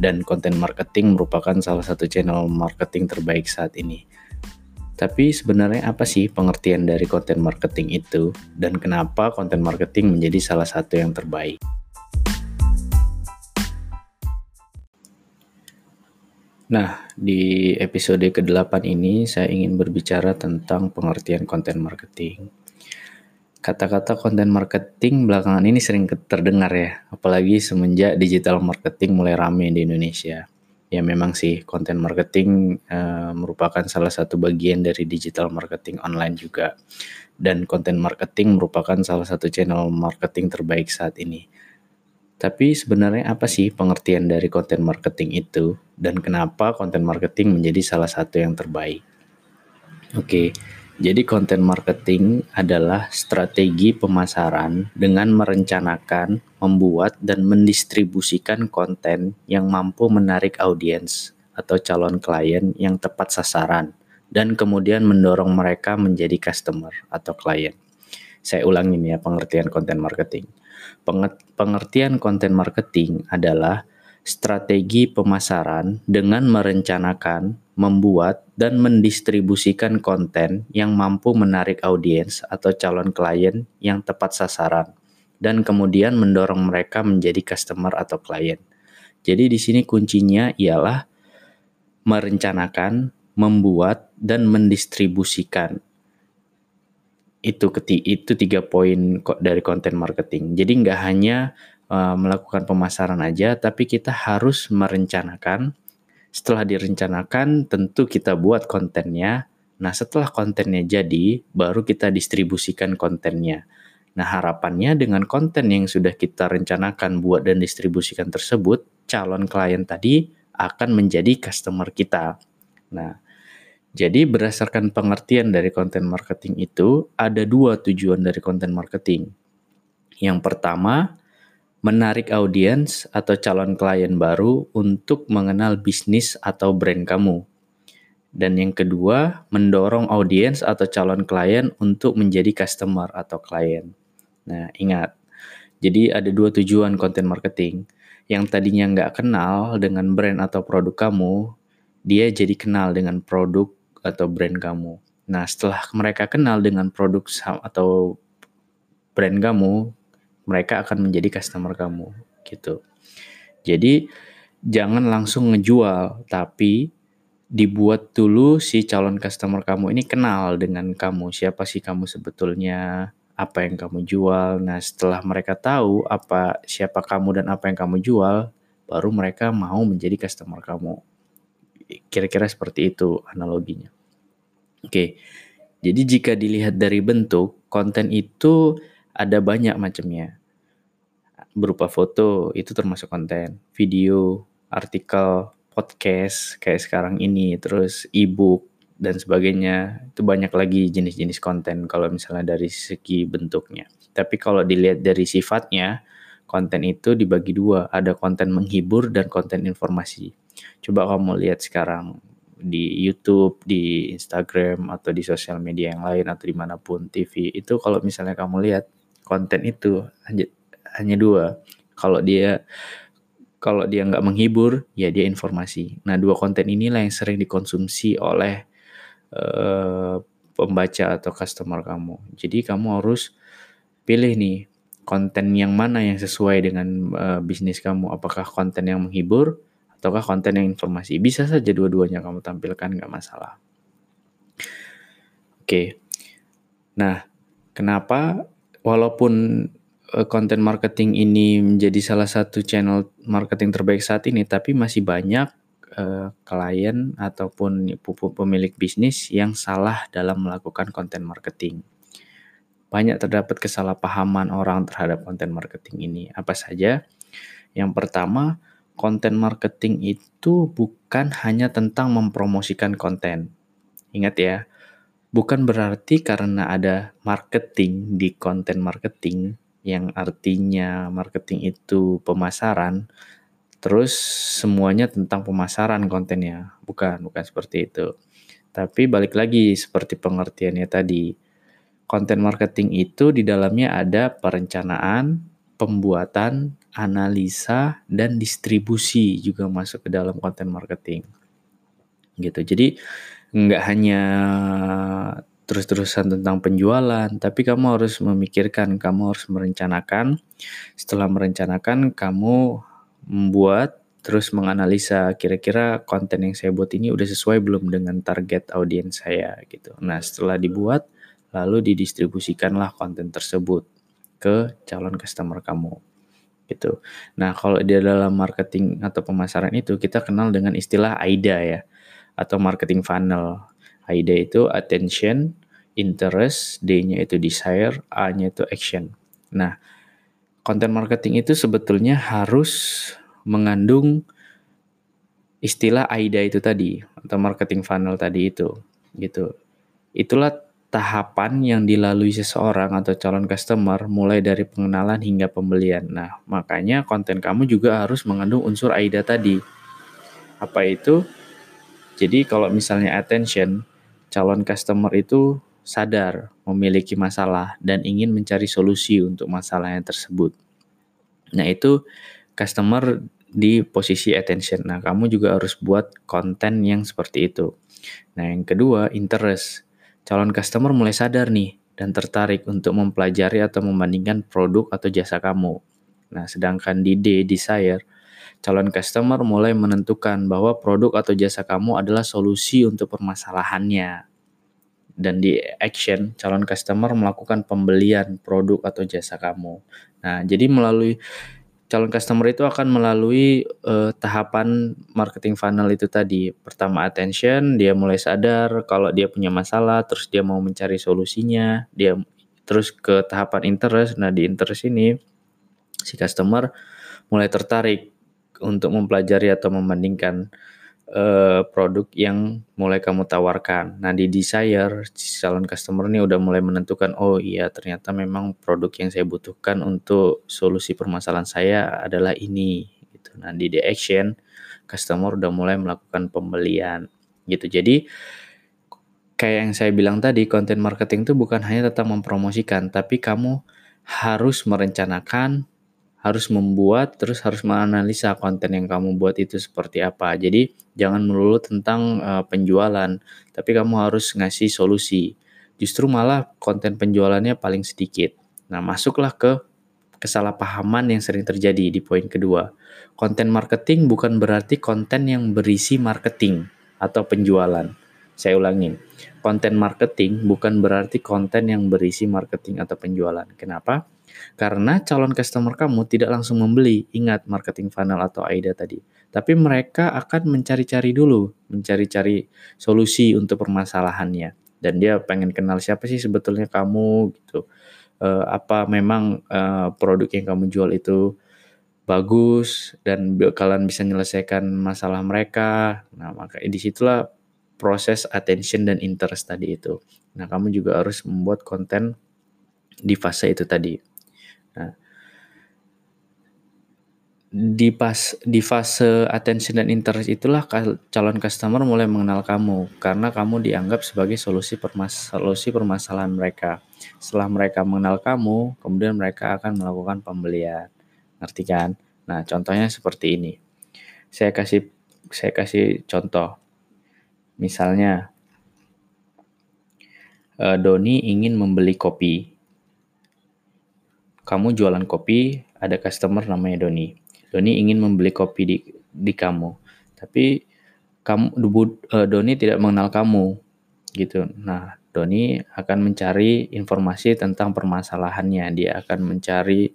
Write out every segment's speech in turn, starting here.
dan konten marketing merupakan salah satu channel marketing terbaik saat ini. Tapi sebenarnya apa sih pengertian dari konten marketing itu dan kenapa konten marketing menjadi salah satu yang terbaik? Nah, di episode ke-8 ini saya ingin berbicara tentang pengertian konten marketing. Kata-kata konten marketing belakangan ini sering terdengar ya, apalagi semenjak digital marketing mulai rame di Indonesia ya memang sih konten marketing uh, merupakan salah satu bagian dari digital marketing online juga dan konten marketing merupakan salah satu channel marketing terbaik saat ini. Tapi sebenarnya apa sih pengertian dari konten marketing itu dan kenapa konten marketing menjadi salah satu yang terbaik? Oke, jadi konten marketing adalah strategi pemasaran dengan merencanakan, membuat, dan mendistribusikan konten yang mampu menarik audiens atau calon klien yang tepat sasaran dan kemudian mendorong mereka menjadi customer atau klien. Saya ulangin ya pengertian konten marketing. Pengertian konten marketing adalah strategi pemasaran dengan merencanakan, membuat, dan mendistribusikan konten yang mampu menarik audiens atau calon klien yang tepat sasaran, dan kemudian mendorong mereka menjadi customer atau klien. Jadi di sini kuncinya ialah merencanakan, membuat, dan mendistribusikan. Itu itu tiga poin dari konten marketing. Jadi nggak hanya uh, melakukan pemasaran aja, tapi kita harus merencanakan. Setelah direncanakan, tentu kita buat kontennya. Nah, setelah kontennya jadi, baru kita distribusikan kontennya. Nah, harapannya dengan konten yang sudah kita rencanakan buat dan distribusikan tersebut, calon klien tadi akan menjadi customer kita. Nah, jadi berdasarkan pengertian dari konten marketing itu, ada dua tujuan dari konten marketing. Yang pertama, menarik audiens atau calon klien baru untuk mengenal bisnis atau brand kamu. Dan yang kedua, mendorong audiens atau calon klien untuk menjadi customer atau klien. Nah, ingat, jadi ada dua tujuan konten marketing. Yang tadinya nggak kenal dengan brand atau produk kamu, dia jadi kenal dengan produk atau brand kamu. Nah, setelah mereka kenal dengan produk atau brand kamu, mereka akan menjadi customer kamu gitu. Jadi jangan langsung ngejual, tapi dibuat dulu si calon customer kamu ini kenal dengan kamu. Siapa sih kamu sebetulnya? Apa yang kamu jual? Nah, setelah mereka tahu apa siapa kamu dan apa yang kamu jual, baru mereka mau menjadi customer kamu. Kira-kira seperti itu analoginya. Oke. Jadi jika dilihat dari bentuk, konten itu ada banyak macamnya berupa foto itu termasuk konten, video, artikel, podcast kayak sekarang ini, terus e-book dan sebagainya. Itu banyak lagi jenis-jenis konten kalau misalnya dari segi bentuknya. Tapi kalau dilihat dari sifatnya, konten itu dibagi dua, ada konten menghibur dan konten informasi. Coba kamu lihat sekarang di YouTube, di Instagram, atau di sosial media yang lain, atau di mana pun TV, itu kalau misalnya kamu lihat konten itu hanya dua. Kalau dia kalau dia nggak menghibur, ya dia informasi. Nah, dua konten inilah yang sering dikonsumsi oleh uh, pembaca atau customer kamu. Jadi kamu harus pilih nih konten yang mana yang sesuai dengan uh, bisnis kamu. Apakah konten yang menghibur ataukah konten yang informasi? Bisa saja dua-duanya kamu tampilkan nggak masalah. Oke. Nah, kenapa walaupun konten marketing ini menjadi salah satu channel marketing terbaik saat ini, tapi masih banyak uh, klien ataupun pemilik bisnis yang salah dalam melakukan konten marketing. Banyak terdapat kesalahpahaman orang terhadap konten marketing ini. Apa saja? Yang pertama, konten marketing itu bukan hanya tentang mempromosikan konten. Ingat ya, bukan berarti karena ada marketing di konten marketing yang artinya marketing itu pemasaran, terus semuanya tentang pemasaran kontennya. Bukan, bukan seperti itu. Tapi balik lagi seperti pengertiannya tadi. Konten marketing itu di dalamnya ada perencanaan, pembuatan, analisa, dan distribusi juga masuk ke dalam konten marketing. Gitu. Jadi nggak hanya terus-terusan tentang penjualan, tapi kamu harus memikirkan, kamu harus merencanakan. Setelah merencanakan, kamu membuat terus menganalisa kira-kira konten yang saya buat ini udah sesuai belum dengan target audiens saya gitu. Nah, setelah dibuat lalu didistribusikanlah konten tersebut ke calon customer kamu gitu. Nah, kalau di dalam marketing atau pemasaran itu kita kenal dengan istilah AIDA ya atau marketing funnel. AIDA itu attention, interest, D-nya itu desire, A-nya itu action. Nah, konten marketing itu sebetulnya harus mengandung istilah AIDA itu tadi atau marketing funnel tadi itu gitu. Itulah tahapan yang dilalui seseorang atau calon customer mulai dari pengenalan hingga pembelian. Nah, makanya konten kamu juga harus mengandung unsur AIDA tadi. Apa itu? Jadi kalau misalnya attention, calon customer itu sadar memiliki masalah dan ingin mencari solusi untuk masalah yang tersebut. Nah, itu customer di posisi attention. Nah, kamu juga harus buat konten yang seperti itu. Nah, yang kedua, interest. Calon customer mulai sadar nih dan tertarik untuk mempelajari atau membandingkan produk atau jasa kamu. Nah, sedangkan di D, desire, calon customer mulai menentukan bahwa produk atau jasa kamu adalah solusi untuk permasalahannya. Dan di action, calon customer melakukan pembelian produk atau jasa kamu. Nah, jadi melalui calon customer itu akan melalui uh, tahapan marketing funnel itu tadi. Pertama attention, dia mulai sadar kalau dia punya masalah, terus dia mau mencari solusinya, dia terus ke tahapan interest. Nah, di interest ini si customer mulai tertarik untuk mempelajari atau membandingkan uh, produk yang mulai kamu tawarkan. Nah, di desire, calon customer ini udah mulai menentukan, oh iya ternyata memang produk yang saya butuhkan untuk solusi permasalahan saya adalah ini. Gitu. Nah, di the action, customer udah mulai melakukan pembelian. Gitu. Jadi, kayak yang saya bilang tadi, konten marketing itu bukan hanya tentang mempromosikan, tapi kamu harus merencanakan, harus membuat terus harus menganalisa konten yang kamu buat itu seperti apa. Jadi jangan melulu tentang uh, penjualan, tapi kamu harus ngasih solusi. Justru malah konten penjualannya paling sedikit. Nah, masuklah ke kesalahpahaman yang sering terjadi di poin kedua. Konten marketing bukan berarti konten yang berisi marketing atau penjualan. Saya ulangin. Konten marketing bukan berarti konten yang berisi marketing atau penjualan. Kenapa? Karena calon customer kamu tidak langsung membeli, ingat marketing funnel atau AIDA tadi. Tapi mereka akan mencari-cari dulu, mencari-cari solusi untuk permasalahannya. Dan dia pengen kenal siapa sih sebetulnya kamu gitu. Uh, apa memang uh, produk yang kamu jual itu bagus dan kalian bisa menyelesaikan masalah mereka. Nah, maka di situlah proses attention dan interest tadi itu. Nah, kamu juga harus membuat konten di fase itu tadi. Nah, di pas di fase attention dan interest itulah calon customer mulai mengenal kamu karena kamu dianggap sebagai solusi permas solusi permasalahan mereka. Setelah mereka mengenal kamu, kemudian mereka akan melakukan pembelian. Ngerti kan? Nah, contohnya seperti ini. Saya kasih saya kasih contoh. Misalnya eh, Doni ingin membeli kopi kamu jualan kopi, ada customer namanya Doni. Doni ingin membeli kopi di di kamu, tapi kamu uh, Doni tidak mengenal kamu, gitu. Nah, Doni akan mencari informasi tentang permasalahannya. Dia akan mencari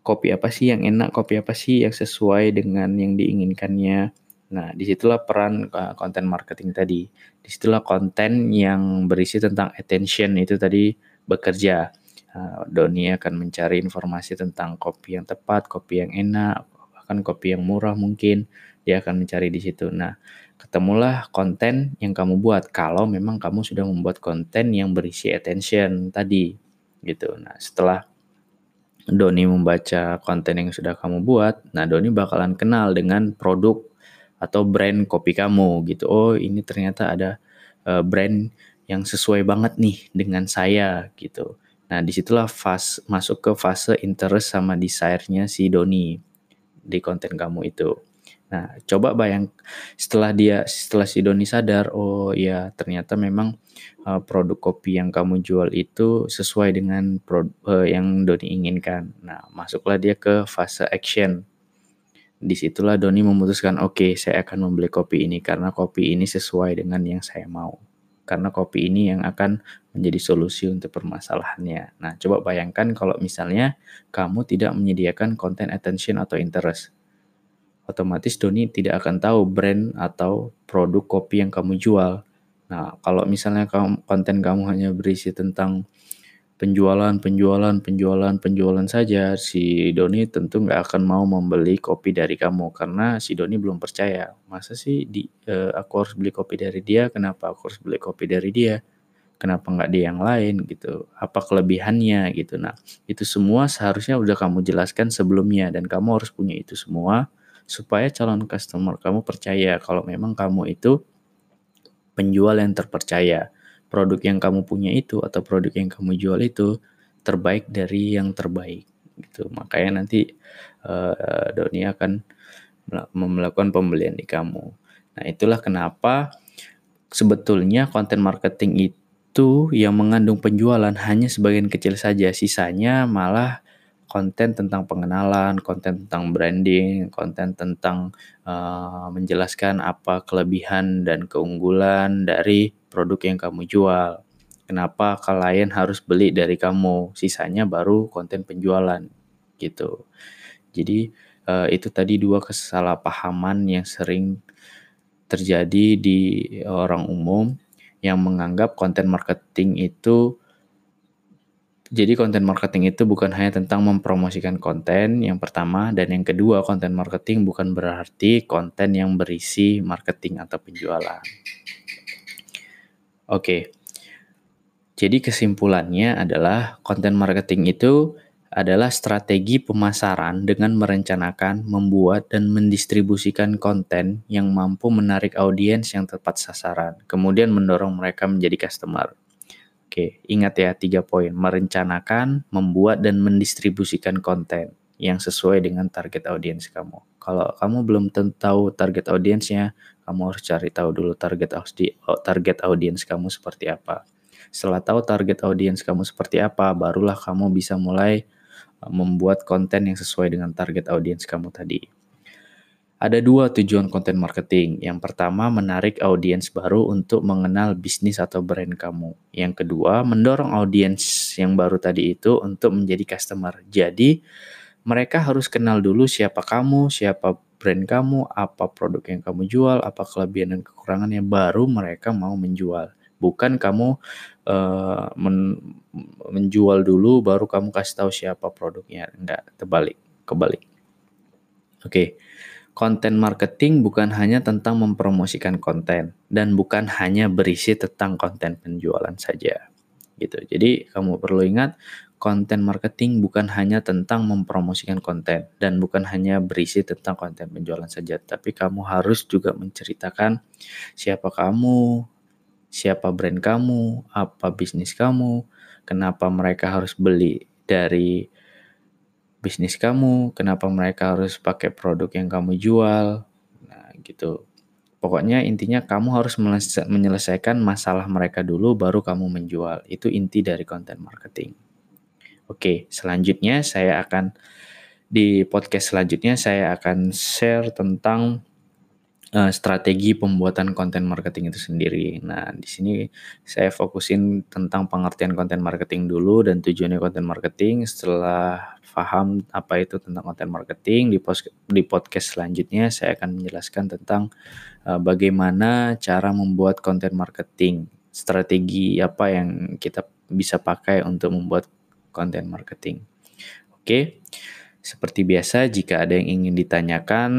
kopi apa sih yang enak, kopi apa sih yang sesuai dengan yang diinginkannya. Nah, di situlah peran uh, konten marketing tadi. Di situlah konten yang berisi tentang attention itu tadi bekerja. Uh, Doni akan mencari informasi tentang kopi yang tepat, kopi yang enak, bahkan kopi yang murah mungkin. Dia akan mencari di situ. Nah, ketemulah konten yang kamu buat kalau memang kamu sudah membuat konten yang berisi attention tadi gitu. Nah, setelah Doni membaca konten yang sudah kamu buat, nah Doni bakalan kenal dengan produk atau brand kopi kamu gitu. Oh, ini ternyata ada uh, brand yang sesuai banget nih dengan saya gitu. Nah, di situlah fase masuk ke fase interest sama desire-nya si Doni di konten kamu itu. Nah, coba bayang setelah dia setelah si Doni sadar, oh ya ternyata memang uh, produk kopi yang kamu jual itu sesuai dengan produk uh, yang Doni inginkan. Nah, masuklah dia ke fase action. Di situlah Doni memutuskan, oke, okay, saya akan membeli kopi ini karena kopi ini sesuai dengan yang saya mau karena kopi ini yang akan menjadi solusi untuk permasalahannya. Nah, coba bayangkan kalau misalnya kamu tidak menyediakan konten attention atau interest. Otomatis Doni tidak akan tahu brand atau produk kopi yang kamu jual. Nah, kalau misalnya konten kamu hanya berisi tentang penjualan, penjualan, penjualan, penjualan saja, si Doni tentu nggak akan mau membeli kopi dari kamu karena si Doni belum percaya. Masa sih di, uh, aku harus beli kopi dari dia? Kenapa aku harus beli kopi dari dia? Kenapa nggak dia yang lain gitu? Apa kelebihannya gitu? Nah, itu semua seharusnya udah kamu jelaskan sebelumnya dan kamu harus punya itu semua supaya calon customer kamu percaya kalau memang kamu itu penjual yang terpercaya produk yang kamu punya itu atau produk yang kamu jual itu terbaik dari yang terbaik gitu makanya nanti uh, Doni akan melakukan pembelian di kamu nah itulah kenapa sebetulnya konten marketing itu yang mengandung penjualan hanya sebagian kecil saja sisanya malah konten tentang pengenalan, konten tentang branding, konten tentang uh, menjelaskan apa kelebihan dan keunggulan dari produk yang kamu jual. Kenapa klien harus beli dari kamu? Sisanya baru konten penjualan gitu. Jadi uh, itu tadi dua kesalahpahaman yang sering terjadi di orang umum yang menganggap konten marketing itu jadi konten marketing itu bukan hanya tentang mempromosikan konten yang pertama dan yang kedua konten marketing bukan berarti konten yang berisi marketing atau penjualan. Oke. Jadi kesimpulannya adalah konten marketing itu adalah strategi pemasaran dengan merencanakan, membuat, dan mendistribusikan konten yang mampu menarik audiens yang tepat sasaran, kemudian mendorong mereka menjadi customer. Oke, ingat ya tiga poin. Merencanakan, membuat, dan mendistribusikan konten yang sesuai dengan target audiens kamu. Kalau kamu belum tahu target audiensnya, kamu harus cari tahu dulu target target audiens kamu seperti apa. Setelah tahu target audiens kamu seperti apa, barulah kamu bisa mulai membuat konten yang sesuai dengan target audiens kamu tadi. Ada dua tujuan konten marketing. Yang pertama, menarik audiens baru untuk mengenal bisnis atau brand kamu. Yang kedua, mendorong audiens yang baru tadi itu untuk menjadi customer. Jadi, mereka harus kenal dulu siapa kamu, siapa brand kamu, apa produk yang kamu jual, apa kelebihan dan kekurangannya, baru mereka mau menjual. Bukan kamu uh, men menjual dulu, baru kamu kasih tahu siapa produknya. Enggak, terbalik, kebalik. Oke. Okay. Konten marketing bukan hanya tentang mempromosikan konten dan bukan hanya berisi tentang konten penjualan saja. Gitu. Jadi kamu perlu ingat konten marketing bukan hanya tentang mempromosikan konten dan bukan hanya berisi tentang konten penjualan saja, tapi kamu harus juga menceritakan siapa kamu, siapa brand kamu, apa bisnis kamu, kenapa mereka harus beli dari bisnis kamu, kenapa mereka harus pakai produk yang kamu jual. Nah, gitu. Pokoknya intinya kamu harus menyelesaikan masalah mereka dulu baru kamu menjual. Itu inti dari konten marketing. Oke, selanjutnya saya akan di podcast selanjutnya saya akan share tentang uh, strategi pembuatan konten marketing itu sendiri. Nah, di sini saya fokusin tentang pengertian konten marketing dulu dan tujuannya konten marketing. Setelah paham apa itu tentang konten marketing di post, di podcast selanjutnya saya akan menjelaskan tentang uh, bagaimana cara membuat konten marketing strategi apa yang kita bisa pakai untuk membuat konten marketing. Oke. Seperti biasa jika ada yang ingin ditanyakan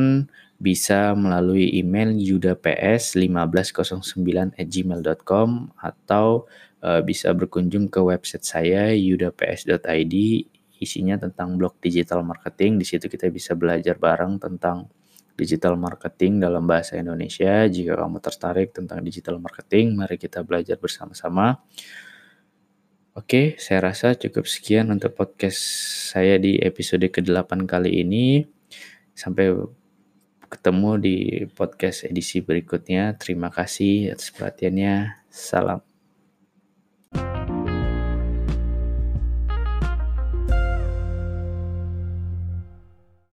bisa melalui email yudaps1509@gmail.com atau uh, bisa berkunjung ke website saya yudaps.id isinya tentang blog digital marketing. Di situ kita bisa belajar bareng tentang digital marketing dalam bahasa Indonesia. Jika kamu tertarik tentang digital marketing, mari kita belajar bersama-sama. Oke, saya rasa cukup sekian untuk podcast saya di episode ke-8 kali ini. Sampai ketemu di podcast edisi berikutnya. Terima kasih atas perhatiannya. Salam.